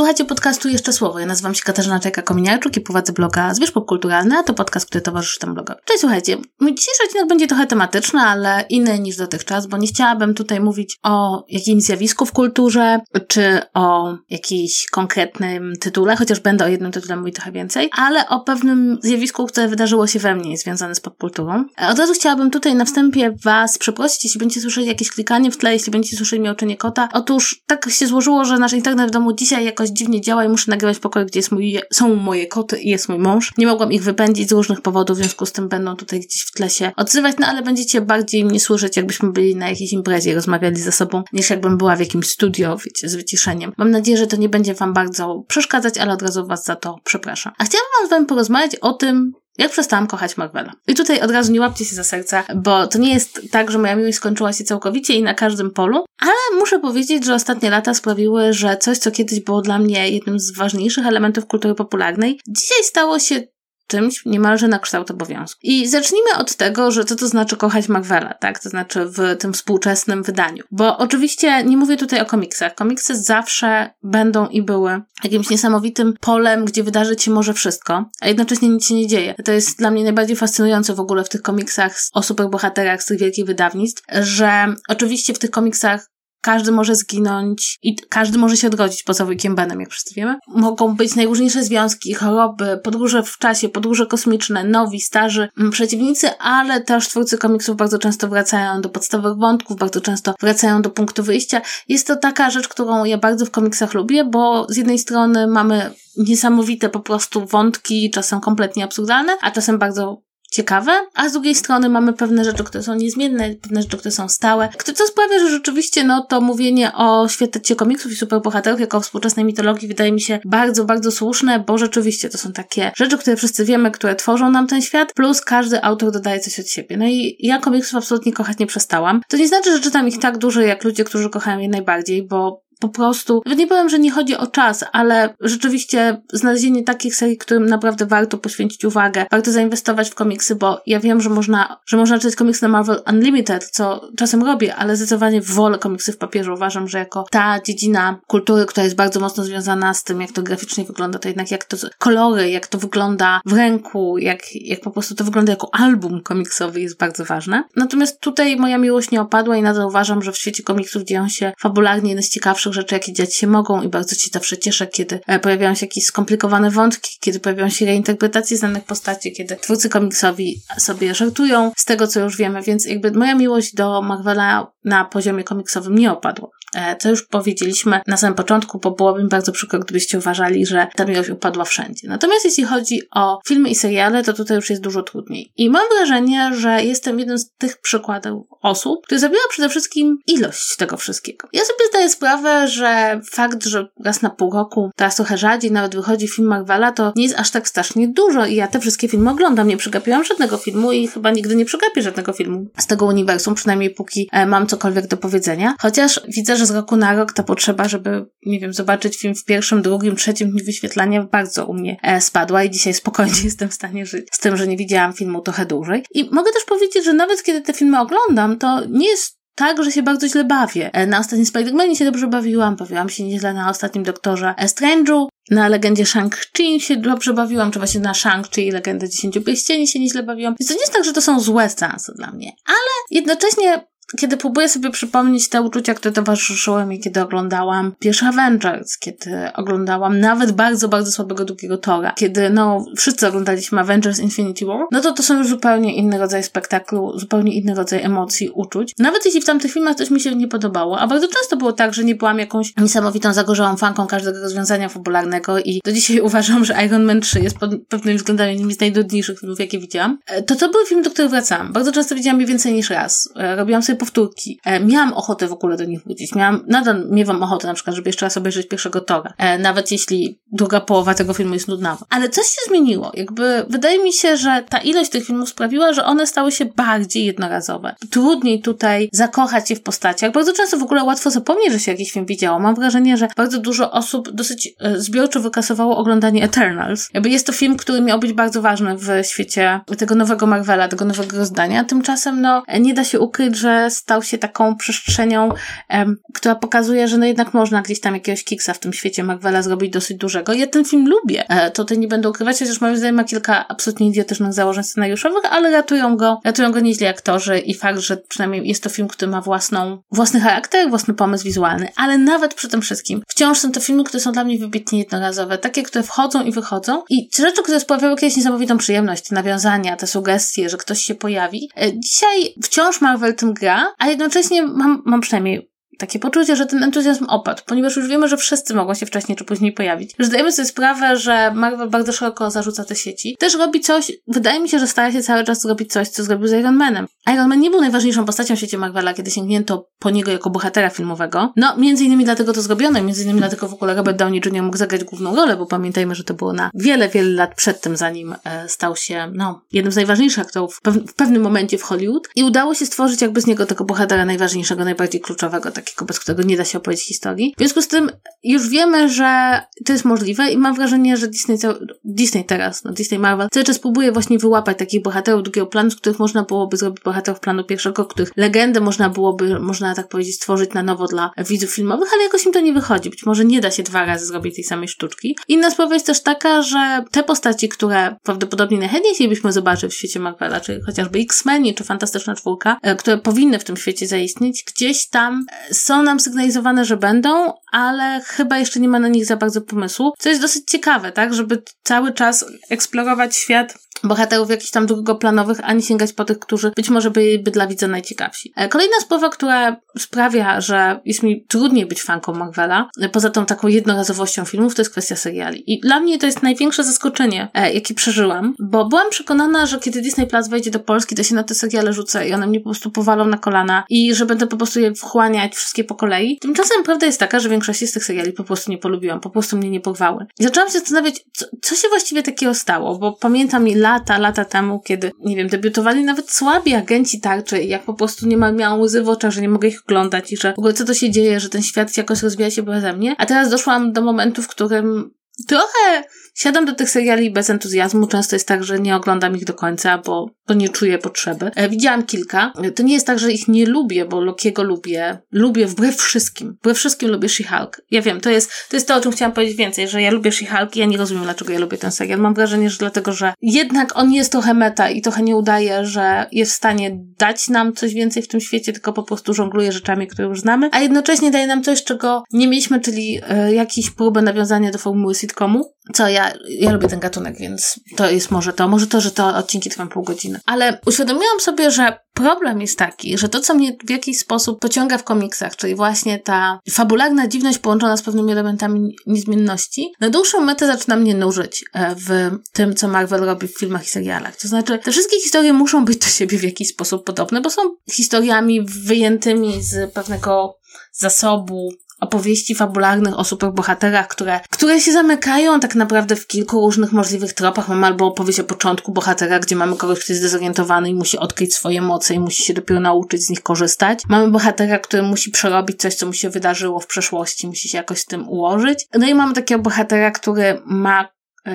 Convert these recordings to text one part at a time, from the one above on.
Słuchajcie podcastu Jeszcze Słowo. Ja nazywam się Katarzyna Czajka-Kominiarczuk i prowadzę bloga Zwierz Popkulturalny, a to podcast, który towarzyszy temu blogowi. Cześć, słuchajcie. Mój dzisiejszy odcinek będzie trochę tematyczny, ale inny niż dotychczas, bo nie chciałabym tutaj mówić o jakimś zjawisku w kulturze, czy o jakimś konkretnym tytule, chociaż będę o jednym tytule mówić trochę więcej, ale o pewnym zjawisku, które wydarzyło się we mnie, związane z popkulturą. Od razu chciałabym tutaj na wstępie Was przeprosić, jeśli będziecie słyszeli jakieś klikanie w tle, jeśli będziecie słyszeli miauczenie kota. Otóż tak się złożyło, że nasz internet w domu dzisiaj jakoś dziwnie działa i muszę nagrywać pokoju, gdzie jest mój, są moje koty i jest mój mąż. Nie mogłam ich wypędzić z różnych powodów, w związku z tym będą tutaj gdzieś w tle się odzywać, no ale będziecie bardziej mnie słyszeć, jakbyśmy byli na jakiejś imprezie, rozmawiali ze sobą, niż jakbym była w jakimś studio, wiecie, z wyciszeniem. Mam nadzieję, że to nie będzie Wam bardzo przeszkadzać, ale od razu Was za to przepraszam. A chciałabym Wam porozmawiać o tym, jak przestałam kochać Marvela. I tutaj od razu nie łapcie się za serca, bo to nie jest tak, że moja miłość skończyła się całkowicie i na każdym polu, ale muszę powiedzieć, że ostatnie lata sprawiły, że coś, co kiedyś było dla mnie jednym z ważniejszych elementów kultury popularnej, dzisiaj stało się czymś niemalże na kształt obowiązku. I zacznijmy od tego, że co to znaczy kochać Marvela, tak? To znaczy w tym współczesnym wydaniu. Bo oczywiście nie mówię tutaj o komiksach. Komiksy zawsze będą i były jakimś niesamowitym polem, gdzie wydarzyć się może wszystko, a jednocześnie nic się nie dzieje. To jest dla mnie najbardziej fascynujące w ogóle w tych komiksach o superbohaterach z tych wielkich wydawnictw, że oczywiście w tych komiksach każdy może zginąć i każdy może się odrodzić poza wujkiem Benem, jak wszyscy wiemy. Mogą być najróżniejsze związki, choroby, podróże w czasie, podróże kosmiczne, nowi, starzy mm, przeciwnicy, ale też twórcy komiksów bardzo często wracają do podstawowych wątków, bardzo często wracają do punktu wyjścia. Jest to taka rzecz, którą ja bardzo w komiksach lubię, bo z jednej strony mamy niesamowite po prostu wątki, czasem kompletnie absurdalne, a czasem bardzo ciekawe, a z drugiej strony mamy pewne rzeczy, które są niezmienne, pewne rzeczy, które są stałe, co sprawia, że rzeczywiście no to mówienie o świecie komiksów i superbohaterów jako współczesnej mitologii wydaje mi się bardzo, bardzo słuszne, bo rzeczywiście to są takie rzeczy, które wszyscy wiemy, które tworzą nam ten świat, plus każdy autor dodaje coś od siebie. No i ja komiksów absolutnie kochać nie przestałam. To nie znaczy, że czytam ich tak dużo jak ludzie, którzy kochają je najbardziej, bo po prostu, nawet nie powiem, że nie chodzi o czas, ale rzeczywiście znalezienie takich serii, którym naprawdę warto poświęcić uwagę, warto zainwestować w komiksy, bo ja wiem, że można, że można czytać komiksy na Marvel Unlimited, co czasem robię, ale zdecydowanie wolę komiksy w papierze. Uważam, że jako ta dziedzina kultury, która jest bardzo mocno związana z tym, jak to graficznie wygląda, to jednak jak to kolory, jak to wygląda w ręku, jak, jak po prostu to wygląda jako album komiksowy jest bardzo ważne. Natomiast tutaj moja miłość nie opadła i nadal uważam, że w świecie komiksów dzieją się fabularnie jeden z ciekawszych rzeczy, jakie dziać się mogą i bardzo się zawsze cieszę, kiedy e, pojawiają się jakieś skomplikowane wątki, kiedy pojawiają się reinterpretacje znanych postaci, kiedy twórcy komiksowi sobie żartują z tego, co już wiemy, więc jakby moja miłość do Marvela na poziomie komiksowym nie opadła. E, co już powiedzieliśmy na samym początku, bo byłoby mi bardzo przykro, gdybyście uważali, że ta miłość upadła wszędzie. Natomiast jeśli chodzi o filmy i seriale, to tutaj już jest dużo trudniej. I mam wrażenie, że jestem jednym z tych przykładów osób, który zabiła przede wszystkim ilość tego wszystkiego. Ja sobie zdaję sprawę, że fakt, że raz na pół roku, teraz trochę rzadziej nawet wychodzi film Marvela, to nie jest aż tak strasznie dużo i ja te wszystkie filmy oglądam. Nie przegapiłam żadnego filmu i chyba nigdy nie przegapię żadnego filmu z tego uniwersum, przynajmniej póki e, mam cokolwiek do powiedzenia. Chociaż widzę, że z roku na rok ta potrzeba, żeby, nie wiem, zobaczyć film w pierwszym, drugim, trzecim dniu wyświetlania bardzo u mnie e, spadła i dzisiaj spokojnie jestem w stanie żyć z tym, że nie widziałam filmu trochę dłużej. I mogę też powiedzieć, że nawet kiedy te filmy oglądam, to nie jest tak, że się bardzo źle bawię. E, na ostatnim Spider-Manie się dobrze bawiłam, bawiłam się nieźle na ostatnim Doktorze Strange'u, na legendzie Shang-Chi się dobrze bawiłam, czy właśnie na Shang-Chi i legendę Dziesięciu Pierścieni się nieźle bawiłam. Więc to nie jest tak, że to są złe seanse dla mnie, ale jednocześnie kiedy próbuję sobie przypomnieć te uczucia, które towarzyszyły mi, kiedy oglądałam pierwszy Avengers, kiedy oglądałam nawet bardzo, bardzo słabego drugiego Tora, kiedy no wszyscy oglądaliśmy Avengers Infinity War, no to to są już zupełnie inny rodzaj spektaklu, zupełnie inny rodzaj emocji, uczuć. Nawet jeśli w tamtych filmach coś mi się nie podobało, a bardzo często było tak, że nie byłam jakąś niesamowitą, zagorzałą fanką każdego rozwiązania fabularnego i do dzisiaj uważam, że Iron Man 3 jest pod pewnymi względami jednym z najdudniejszych filmów, jakie widziałam, e, to to był film, do którego wracałam. Bardzo często widziałam je więcej niż raz. E, robiłam sobie powtórki. E, miałam ochotę w ogóle do nich wrócić. Miałam, nadal miewam ochotę na przykład, żeby jeszcze raz obejrzeć pierwszego Tora. E, nawet jeśli druga połowa tego filmu jest nudna. Ale coś się zmieniło. Jakby wydaje mi się, że ta ilość tych filmów sprawiła, że one stały się bardziej jednorazowe. Trudniej tutaj zakochać się w postaciach. Bardzo często w ogóle łatwo zapomnieć, że się jakiś film widziało. Mam wrażenie, że bardzo dużo osób dosyć e, zbiorczo wykasowało oglądanie Eternals. Jakby jest to film, który miał być bardzo ważny w świecie tego nowego Marvela, tego nowego rozdania. Tymczasem, no, nie da się ukryć, że stał się taką przestrzenią, em, która pokazuje, że no jednak można gdzieś tam jakiegoś kiksa w tym świecie Marvela zrobić dosyć dużego. Ja ten film lubię, e, to tutaj nie będę ukrywać, chociaż moim zdaniem ma kilka absolutnie idiotycznych założeń scenariuszowych, ale ratują go, ratują go nieźli aktorzy i fakt, że przynajmniej jest to film, który ma własną, własny charakter, własny pomysł wizualny, ale nawet przy tym wszystkim wciąż są to filmy, które są dla mnie wybitnie jednorazowe, takie, które wchodzą i wychodzą. I rzeczy, które sprawiały kiedyś niesamowitą przyjemność, te nawiązania, te sugestie, że ktoś się pojawi. E, dzisiaj wciąż Marvel tym gra, a jednocześnie mam, mam przynajmniej takie poczucie, że ten entuzjazm opadł, ponieważ już wiemy, że wszyscy mogą się wcześniej czy później pojawić. Że zdajemy sobie sprawę, że Marvel bardzo szeroko zarzuca te sieci. Też robi coś, wydaje mi się, że stara się cały czas zrobić coś, co zrobił z Iron Manem. Iron Man nie był najważniejszą postacią w świecie Marvela, kiedy sięgnięto po niego jako bohatera filmowego. No, między innymi dlatego to zrobiono, między innymi dlatego w ogóle Robert Downey Jr. mógł zagrać główną rolę, bo pamiętajmy, że to było na wiele, wiele lat przed tym, zanim e, stał się, no, jednym z najważniejszych aktorów w, w pewnym momencie w Hollywood i udało się stworzyć jakby z niego tego bohatera najważniejszego, najbardziej kluczowego, takiego, bez którego nie da się opowiedzieć historii. W związku z tym już wiemy, że to jest możliwe i mam wrażenie, że Disney, Disney teraz, no Disney Marvel, cały czas próbuje właśnie wyłapać takich bohaterów drugiego planu, z których można byłoby zrobić bohaterów planu pierwszego, których legendę można byłoby, można tak powiedzieć, stworzyć na nowo dla widzów filmowych, ale jakoś im to nie wychodzi. Być może nie da się dwa razy zrobić tej samej sztuczki. Inna sprawa jest też taka, że te postaci, które prawdopodobnie najchętniej chcielibyśmy zobaczyć w świecie Marvela, czyli chociażby X-Meni, czy Fantastyczna Czwórka, e, które powinny w tym świecie zaistnieć, gdzieś tam e, są nam sygnalizowane, że będą, ale chyba jeszcze nie ma na nich za bardzo pomysłu, co jest dosyć ciekawe, tak, żeby cały czas eksplorować świat bohaterów jakichś tam drugoplanowych, ani sięgać po tych, którzy być może byliby dla widza najciekawsi. E, kolejna sprawa, która sprawia, że jest mi trudniej być fanką Marvela, e, poza tą taką jednorazowością filmów, to jest kwestia seriali. I dla mnie to jest największe zaskoczenie, e, jakie przeżyłam, bo byłam przekonana, że kiedy Disney Plus wejdzie do Polski, to się na te seriale rzucę i one mnie po prostu powalą na kolana i że będę po prostu je wchłaniać wszystkie po kolei. Tymczasem prawda jest taka, że większość z tych seriali po prostu nie polubiłam, po prostu mnie nie porwały. I zaczęłam się zastanawiać, co, co się właściwie takiego stało, bo pamiętam i lata, lata temu, kiedy, nie wiem, debiutowali nawet słabi agenci tarczy, jak po prostu nie ma, miałam łzy w oczach, że nie mogę ich oglądać i że w ogóle co to się dzieje, że ten świat jakoś rozwija się beze mnie. A teraz doszłam do momentu, w którym trochę Siadam do tych seriali bez entuzjazmu. Często jest tak, że nie oglądam ich do końca, bo, bo nie czuję potrzeby. E, widziałam kilka. E, to nie jest tak, że ich nie lubię, bo Lokiego lubię. Lubię wbrew wszystkim. Wbrew wszystkim lubię She-Hulk. Ja wiem, to jest, to jest to, o czym chciałam powiedzieć więcej, że ja lubię She-Hulk i ja nie rozumiem, dlaczego ja lubię ten serial. Mam wrażenie, że dlatego, że jednak on jest trochę meta i trochę nie udaje, że jest w stanie dać nam coś więcej w tym świecie, tylko po prostu żongluje rzeczami, które już znamy, a jednocześnie daje nam coś, czego nie mieliśmy, czyli y, jakiś próbę nawiązania do formuły sitcomu, co ja, ja lubię ten gatunek, więc to jest może to, może to, że to odcinki trwają pół godziny. Ale uświadomiłam sobie, że problem jest taki, że to, co mnie w jakiś sposób pociąga w komiksach, czyli właśnie ta fabularna dziwność połączona z pewnymi elementami niezmienności, na dłuższą metę zaczyna mnie nużyć e, w tym, co Marvel robi w filmach i serialach. To znaczy, te wszystkie historie muszą być do siebie w jakiś sposób podobne, bo są historiami wyjętymi z pewnego zasobu opowieści fabularnych o superbohaterach, które, które się zamykają tak naprawdę w kilku różnych możliwych tropach. Mamy albo opowieść o początku bohatera, gdzie mamy kogoś, kto jest zdezorientowany i musi odkryć swoje moce i musi się dopiero nauczyć z nich korzystać. Mamy bohatera, który musi przerobić coś, co mu się wydarzyło w przeszłości, musi się jakoś z tym ułożyć. No i mamy takiego bohatera, który ma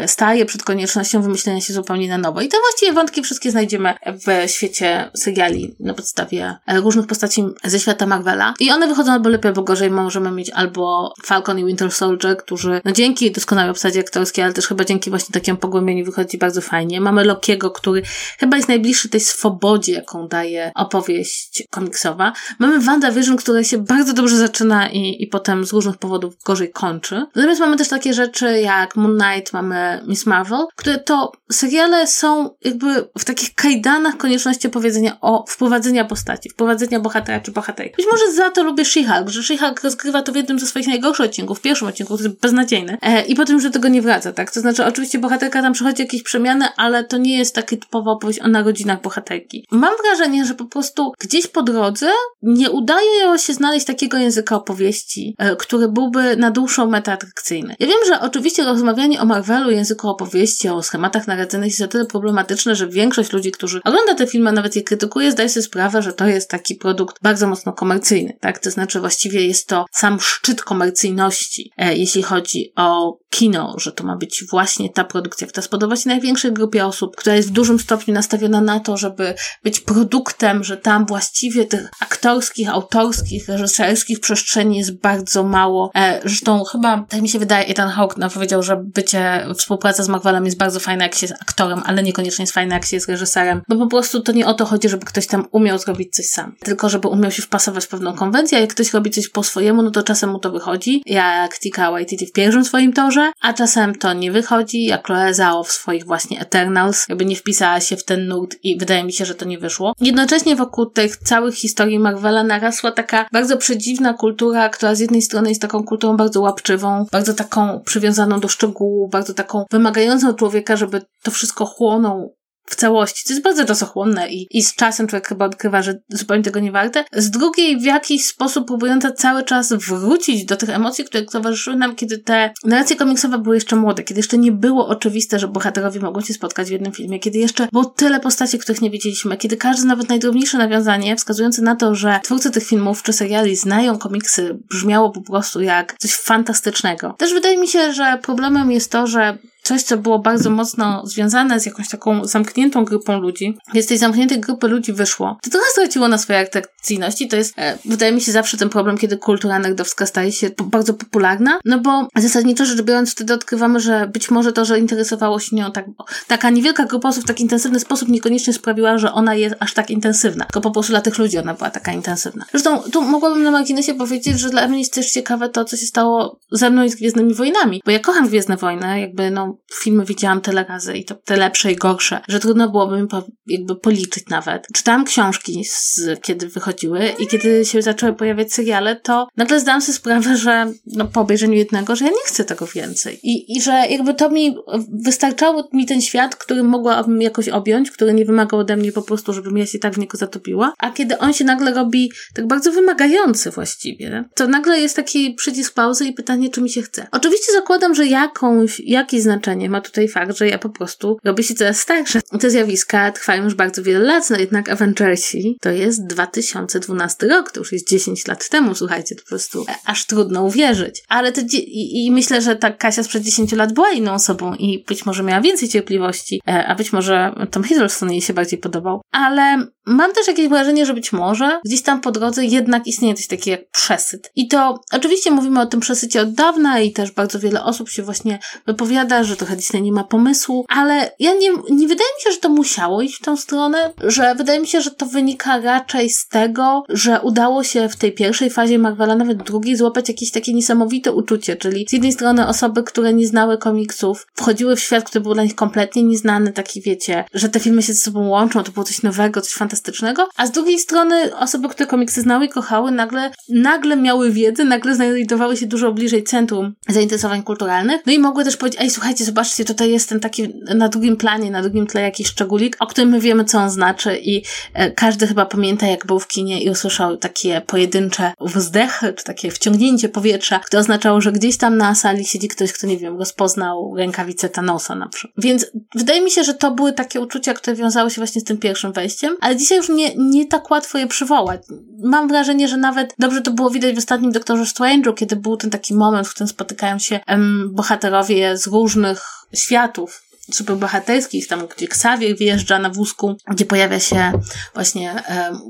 staje przed koniecznością wymyślenia się zupełnie na nowo. I te właściwie wątki wszystkie znajdziemy w świecie seriali na podstawie e, różnych postaci ze świata Marvela. I one wychodzą albo lepiej, albo gorzej. Możemy mieć albo Falcon i Winter Soldier, którzy no dzięki doskonałej obsadzie aktorskiej, ale też chyba dzięki właśnie takiemu pogłębieniu wychodzi bardzo fajnie. Mamy Lokiego, który chyba jest najbliższy tej swobodzie, jaką daje opowieść komiksowa. Mamy WandaVision, która się bardzo dobrze zaczyna i, i potem z różnych powodów gorzej kończy. Natomiast mamy też takie rzeczy jak Moon Knight, mamy Miss Marvel, które to seriale są jakby w takich kajdanach konieczności opowiedzenia o wprowadzenia postaci, wprowadzenia bohatera czy bohaterki. Być może za to lubię She-Hulk, że She-Hulk rozgrywa to w jednym ze swoich najgorszych odcinków, w pierwszym odcinku, to jest beznadziejny. E, I potem już do tego nie wraca, tak? To znaczy, oczywiście bohaterka tam przechodzi jakieś przemiany, ale to nie jest taka typowa opowieść o narodzinach bohaterki. Mam wrażenie, że po prostu gdzieś po drodze nie udaje się znaleźć takiego języka opowieści, e, który byłby na dłuższą metę atrakcyjny. Ja wiem, że oczywiście rozmawianie o Marvelu serialu, języku opowieści, o schematach narracyjnych jest o tyle problematyczne, że większość ludzi, którzy ogląda te filmy, nawet je krytykuje, zdaje sobie sprawę, że to jest taki produkt bardzo mocno komercyjny, tak? To znaczy właściwie jest to sam szczyt komercyjności, e, jeśli chodzi o kino, że to ma być właśnie ta produkcja, która spodoba się największej grupie osób, która jest w dużym stopniu nastawiona na to, żeby być produktem, że tam właściwie tych aktorskich, autorskich, reżyserskich przestrzeni jest bardzo mało. E, zresztą chyba, tak mi się wydaje, Ethan Hawke no, powiedział, że bycie, współpraca z Marvelem jest bardzo fajna, jak się jest aktorem, ale niekoniecznie jest fajna, jak się jest reżyserem, bo po prostu to nie o to chodzi, żeby ktoś tam umiał zrobić coś sam, tylko żeby umiał się wpasować w pewną konwencję, a jak ktoś robi coś po swojemu, no to czasem mu to wychodzi, jak Tika Waititi w pierwszym swoim torze, a czasem to nie wychodzi, jak Chloe Zhao w swoich właśnie Eternals, jakby nie wpisała się w ten nurt i wydaje mi się, że to nie wyszło. Jednocześnie wokół tych całych historii Marvela narasła taka bardzo przedziwna kultura, która z jednej strony jest taką kulturą bardzo łapczywą, bardzo taką przywiązaną do szczegółów, bardzo taką wymagającą człowieka, żeby to wszystko chłonął w całości. To jest bardzo czasochłonne i, i z czasem człowiek chyba odkrywa, że zupełnie tego nie warte. Z drugiej w jakiś sposób próbująca cały czas wrócić do tych emocji, które towarzyszyły nam, kiedy te narracje komiksowe były jeszcze młode, kiedy jeszcze nie było oczywiste, że bohaterowie mogą się spotkać w jednym filmie, kiedy jeszcze było tyle postaci, których nie wiedzieliśmy, kiedy każde nawet najdrobniejsze nawiązanie wskazujące na to, że twórcy tych filmów czy seriali znają komiksy, brzmiało po prostu jak coś fantastycznego. Też wydaje mi się, że problemem jest to, że coś, co było bardzo mocno związane z jakąś taką zamkniętą grupą ludzi, z tej zamkniętej grupy ludzi wyszło, to trochę straciło na swojej atrakcyjności. To jest, e, wydaje mi się, zawsze ten problem, kiedy kultura nerdowska staje się po, bardzo popularna, no bo zasadniczo rzecz biorąc, wtedy odkrywamy, że być może to, że interesowało się nią tak, taka niewielka grupa osób w tak intensywny sposób niekoniecznie sprawiła, że ona jest aż tak intensywna, tylko po prostu dla tych ludzi ona była taka intensywna. Zresztą tu mogłabym na marginesie powiedzieć, że dla mnie jest też ciekawe to, co się stało ze mną i z Gwiezdnymi Wojnami, bo ja kocham Gwiezdne Wojny, jakby no filmy widziałam tyle razy i to te lepsze i gorsze, że trudno byłoby mi po, jakby policzyć nawet. Czytałam książki z, kiedy wychodziły i kiedy się zaczęły pojawiać seriale, to nagle zdałam sobie sprawę, że no, po obejrzeniu jednego, że ja nie chcę tego więcej. I, i że jakby to mi wystarczało mi ten świat, który mogłabym jakoś objąć, który nie wymagał ode mnie po prostu, żebym ja się tak w niego zatopiła. A kiedy on się nagle robi tak bardzo wymagający właściwie, to nagle jest taki przycisk pauzy i pytanie, czy mi się chce. Oczywiście zakładam, że jakąś, jakieś znaczenie ma tutaj fakt, że ja po prostu robię się coraz starsze. Te zjawiska trwają już bardzo wiele lat, no jednak Avengersi to jest 2012 rok, to już jest 10 lat temu, słuchajcie, to po prostu aż trudno uwierzyć. Ale to i, i myślę, że ta Kasia sprzed 10 lat była inną osobą i być może miała więcej cierpliwości, e, a być może Tom Hiddleston jej się bardziej podobał. Ale mam też jakieś wrażenie, że być może gdzieś tam po drodze jednak istnieje coś takiego jak przesyt. I to oczywiście mówimy o tym przesycie od dawna i też bardzo wiele osób się właśnie wypowiada, że trochę Disney nie ma pomysłu, ale ja nie, nie wydaje mi się, że to musiało iść w tą stronę, że wydaje mi się, że to wynika raczej z tego, że udało się w tej pierwszej fazie Marvela, nawet drugiej, złapać jakieś takie niesamowite uczucie, czyli z jednej strony osoby, które nie znały komiksów, wchodziły w świat, który był dla nich kompletnie nieznany, taki wiecie, że te filmy się ze sobą łączą, to było coś nowego, coś fantastycznego, a z drugiej strony osoby, które komiksy znały i kochały, nagle, nagle miały wiedzę, nagle znajdowały się dużo bliżej centrum zainteresowań kulturalnych, no i mogły też powiedzieć, ej, słuchajcie, zobaczcie, tutaj jest ten taki na drugim planie, na drugim tle jakiś szczególik, o którym my wiemy, co on znaczy i e, każdy chyba pamięta, jak był w kinie i usłyszał takie pojedyncze wzdechy, czy takie wciągnięcie powietrza, które oznaczało, że gdzieś tam na sali siedzi ktoś, kto, nie wiem, rozpoznał rękawicę Thanosa na przykład. Więc wydaje mi się, że to były takie uczucia, które wiązały się właśnie z tym pierwszym wejściem, ale dzisiaj już nie, nie tak łatwo je przywołać. Mam wrażenie, że nawet dobrze to było widać w ostatnim Doktorze Strange'u, kiedy był ten taki moment, w którym spotykają się em, bohaterowie z różnych światów, superbohaterskich, tam gdzie Xavier wyjeżdża na wózku, gdzie pojawia się właśnie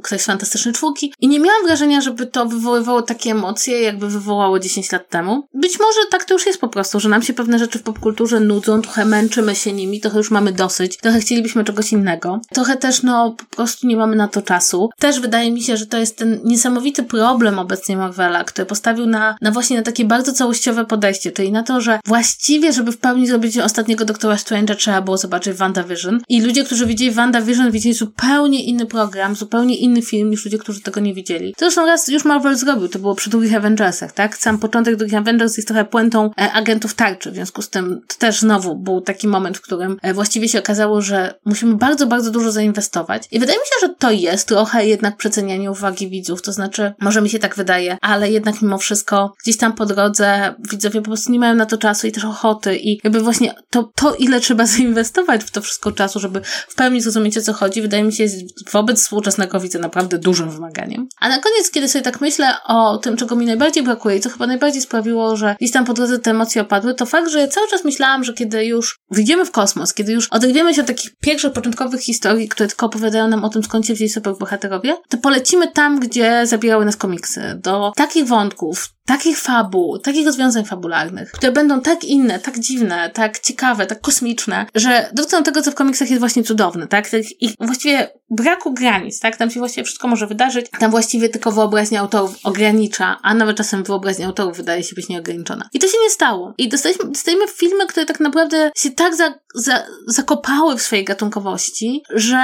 ktoś z Fantastycznej Czwórki i nie miałam wrażenia, żeby to wywoływało takie emocje, jakby wywołało 10 lat temu. Być może tak to już jest po prostu, że nam się pewne rzeczy w popkulturze nudzą, trochę męczymy się nimi, trochę już mamy dosyć, trochę chcielibyśmy czegoś innego, trochę też no po prostu nie mamy na to czasu. Też wydaje mi się, że to jest ten niesamowity problem obecnie Marvela, który postawił na, na właśnie na takie bardzo całościowe podejście, czyli na to, że właściwie, żeby w pełni zrobić ostatniego Doktora Strange końca trzeba było zobaczyć WandaVision. I ludzie, którzy widzieli WandaVision, widzieli zupełnie inny program, zupełnie inny film niż ludzie, którzy tego nie widzieli. Zresztą raz już Marvel zrobił, to było przy drugich Avengersach, tak? Sam początek drugich Avengers jest trochę puentą e, agentów tarczy, w związku z tym to też znowu był taki moment, w którym e, właściwie się okazało, że musimy bardzo, bardzo dużo zainwestować. I wydaje mi się, że to jest trochę jednak przecenianie uwagi widzów, to znaczy, może mi się tak wydaje, ale jednak mimo wszystko gdzieś tam po drodze widzowie po prostu nie mają na to czasu i też ochoty i jakby właśnie to, to ile trzeba zainwestować w to wszystko czasu, żeby w pełni zrozumieć o co chodzi, wydaje mi się wobec współczesnego widza naprawdę dużym wymaganiem. A na koniec, kiedy sobie tak myślę o tym, czego mi najbardziej brakuje i co chyba najbardziej sprawiło, że gdzieś tam po drodze te emocje opadły, to fakt, że ja cały czas myślałam, że kiedy już wyjdziemy w kosmos, kiedy już oderwiemy się od takich pierwszych, początkowych historii, które tylko opowiadają nam o tym, skąd się wzięli superbohaterowie, to polecimy tam, gdzie zabierały nas komiksy. Do takich wątków, takich fabuł, takich rozwiązań fabularnych, które będą tak inne, tak dziwne, tak ciekawe, tak kosmiczne, że dotkną tego, co w komiksach jest właśnie cudowne, tak? Ich właściwie braku granic, tak? Tam się właściwie wszystko może wydarzyć, tam właściwie tylko wyobraźnia autorów ogranicza, a nawet czasem wyobraźnia autorów wydaje się być nieograniczona. I to się nie stało. I dostajemy filmy, które tak naprawdę się tak za, za, zakopały w swojej gatunkowości, że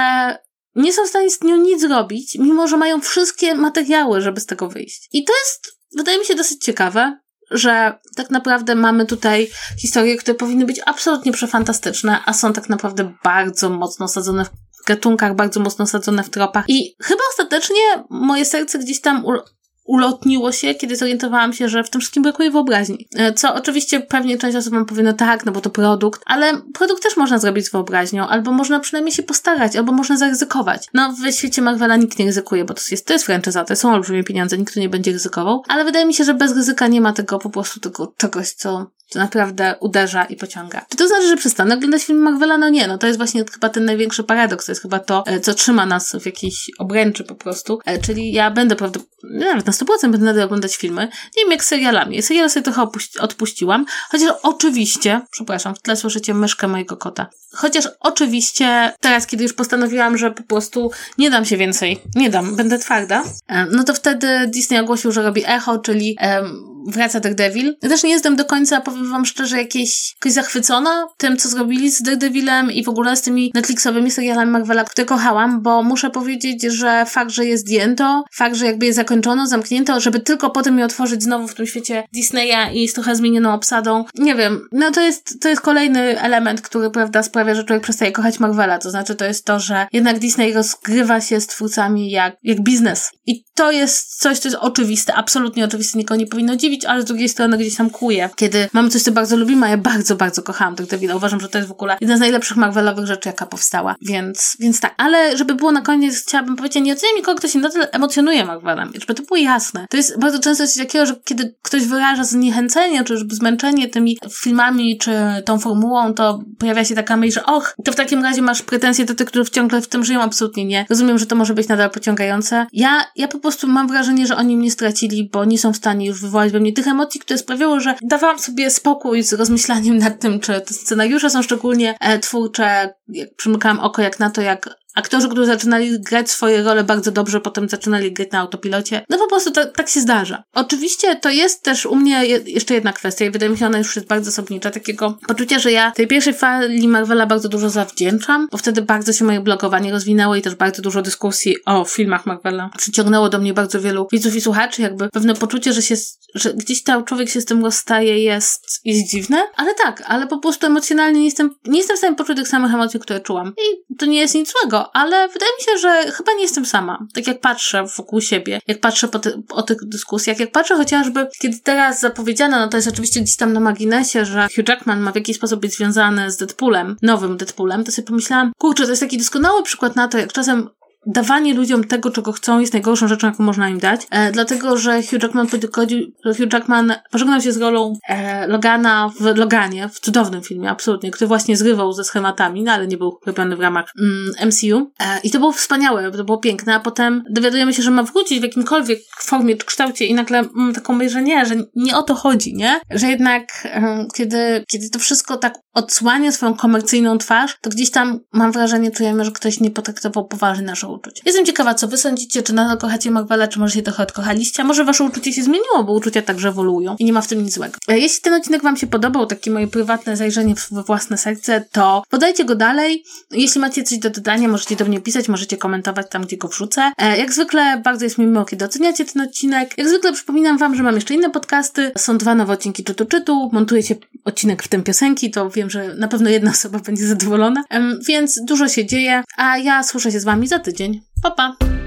nie są w stanie z nią nic zrobić, mimo że mają wszystkie materiały, żeby z tego wyjść. I to jest wydaje mi się dosyć ciekawe, że tak naprawdę mamy tutaj historie, które powinny być absolutnie przefantastyczne, a są tak naprawdę bardzo mocno sadzone w gatunkach, bardzo mocno sadzone w tropach. I chyba ostatecznie moje serce gdzieś tam ulotniło się, kiedy zorientowałam się, że w tym wszystkim brakuje wyobraźni. E, co oczywiście pewnie część osób wam powie, no tak, no bo to produkt, ale produkt też można zrobić z wyobraźnią, albo można przynajmniej się postarać, albo można zaryzykować. No w świecie Marvela nikt nie ryzykuje, bo to jest, to jest franchise, to są olbrzymie pieniądze, nikt tu nie będzie ryzykował, ale wydaje mi się, że bez ryzyka nie ma tego po prostu tego czegoś, co to naprawdę uderza i pociąga. Czy to znaczy, że przestanę oglądać film Marvela? No nie, no to jest właśnie chyba ten największy paradoks, to jest chyba to, e, co trzyma nas w jakiejś obręczy po prostu, e, czyli ja będę prawdopodobnie, nawet na 100% będę nadal oglądać filmy, nie wiem jak serialami. Seriale sobie trochę odpuściłam, chociaż oczywiście, przepraszam, w tle słyszycie myszkę mojego kota, chociaż oczywiście teraz, kiedy już postanowiłam, że po prostu nie dam się więcej, nie dam, będę twarda, e, no to wtedy Disney ogłosił, że robi Echo, czyli wraca Daredevil. Ja też nie jestem do końca, powiem wam szczerze, jakieś, jakoś zachwycona tym, co zrobili z Daredevilem i w ogóle z tymi Netflixowymi serialami Marvela, które kochałam, bo muszę powiedzieć, że fakt, że jest zdjęto, fakt, że jakby jest zakończono, zamknięto, żeby tylko potem je otworzyć znowu w tym świecie Disneya i z trochę zmienioną obsadą, nie wiem, no to jest, to jest kolejny element, który, prawda, sprawia, że człowiek przestaje kochać Marvela, to znaczy to jest to, że jednak Disney rozgrywa się z twórcami jak, jak biznes. I to jest coś, co jest oczywiste, absolutnie oczywiste, nikogo nie powinno dziwić, ale z drugiej strony gdzieś tam kuje. Kiedy mamy coś, co bardzo lubimy, a ja bardzo, bardzo kochałam tych Devila. Uważam, że to jest w ogóle jedna z najlepszych Marvelowych rzeczy, jaka powstała. Więc, więc tak. Ale żeby było na koniec, chciałabym powiedzieć, nie oceniam nikogo, kto się nadal emocjonuje Marvelem. Żeby to było jasne. To jest bardzo często coś takiego, że kiedy ktoś wyraża zniechęcenie, czy zmęczenie tymi filmami, czy tą formułą, to pojawia się taka myśl, że och, to w takim razie masz pretensje do tych, którzy ciągle w tym żyją. Absolutnie nie. Rozumiem, że to może być nadal pociągające. Ja, ja po prostu mam wrażenie, że oni mnie stracili, bo nie są w stanie już wywołać we mnie tych emocji, które sprawiało, że dawałam sobie spokój z rozmyślaniem nad tym, czy te scenariusze są szczególnie e, twórcze, jak przymykałam oko jak na to, jak aktorzy, którzy zaczynali grać swoje role bardzo dobrze, potem zaczynali grać na autopilocie. No po prostu to, tak się zdarza. Oczywiście to jest też u mnie je, jeszcze jedna kwestia i wydaje mi się, ona już jest bardzo osobnicza, takiego poczucia, że ja tej pierwszej fali Marvela bardzo dużo zawdzięczam, bo wtedy bardzo się moje blogowanie rozwinęło i też bardzo dużo dyskusji o filmach Marvela przyciągnęło do mnie bardzo wielu widzów i słuchaczy, jakby pewne poczucie, że się, że gdzieś tam człowiek się z tym rozstaje jest, jest dziwne, ale tak, ale po prostu emocjonalnie nie jestem, nie jestem w stanie poczuć tych samych emocji, które czułam. I to nie jest nic złego, ale wydaje mi się, że chyba nie jestem sama. Tak jak patrzę wokół siebie, jak patrzę po, o tych dyskusjach, jak patrzę chociażby, kiedy teraz zapowiedziano, no to jest oczywiście gdzieś tam na marginesie, że Hugh Jackman ma w jakiś sposób być związany z Deadpoolem, nowym Deadpoolem, to sobie pomyślałam, kurczę, to jest taki doskonały przykład na to, jak czasem dawanie ludziom tego, czego chcą, jest najgorszą rzeczą, jaką można im dać. E, dlatego, że Hugh Jackman pogodził, Hugh Jackman pożegnał się z rolą e, Logana w Loganie, w cudownym filmie, absolutnie, który właśnie zrywał ze schematami, no ale nie był robiony w ramach mm, MCU. E, I to było wspaniałe, to było piękne, a potem dowiadujemy się, że ma wrócić w jakimkolwiek formie czy kształcie i nagle mam taką myśl, że nie, że nie o to chodzi, nie? Że jednak e, kiedy, kiedy to wszystko tak odsłania swoją komercyjną twarz, to gdzieś tam mam wrażenie, czujemy, że ktoś nie potraktował poważnie naszą uczuć. Jestem ciekawa, co wy sądzicie, czy nadal kochacie Marvela, czy może się trochę odkochaliście, a może wasze uczucie się zmieniło, bo uczucia także ewoluują i nie ma w tym nic złego. E, jeśli ten odcinek wam się podobał, takie moje prywatne zajrzenie we własne serce, to podajcie go dalej. Jeśli macie coś do dodania, możecie do mnie pisać, możecie komentować tam, gdzie go wrzucę. E, jak zwykle bardzo jest mi miło, kiedy oceniacie ten odcinek. Jak zwykle przypominam wam, że mam jeszcze inne podcasty. Są dwa nowe odcinki Czytu Czytu. Montuję się odcinek w tym piosenki, to wiem, że na pewno jedna osoba będzie zadowolona. Więc dużo się dzieje, a ja słyszę się z wami za tydzień. Pa, pa!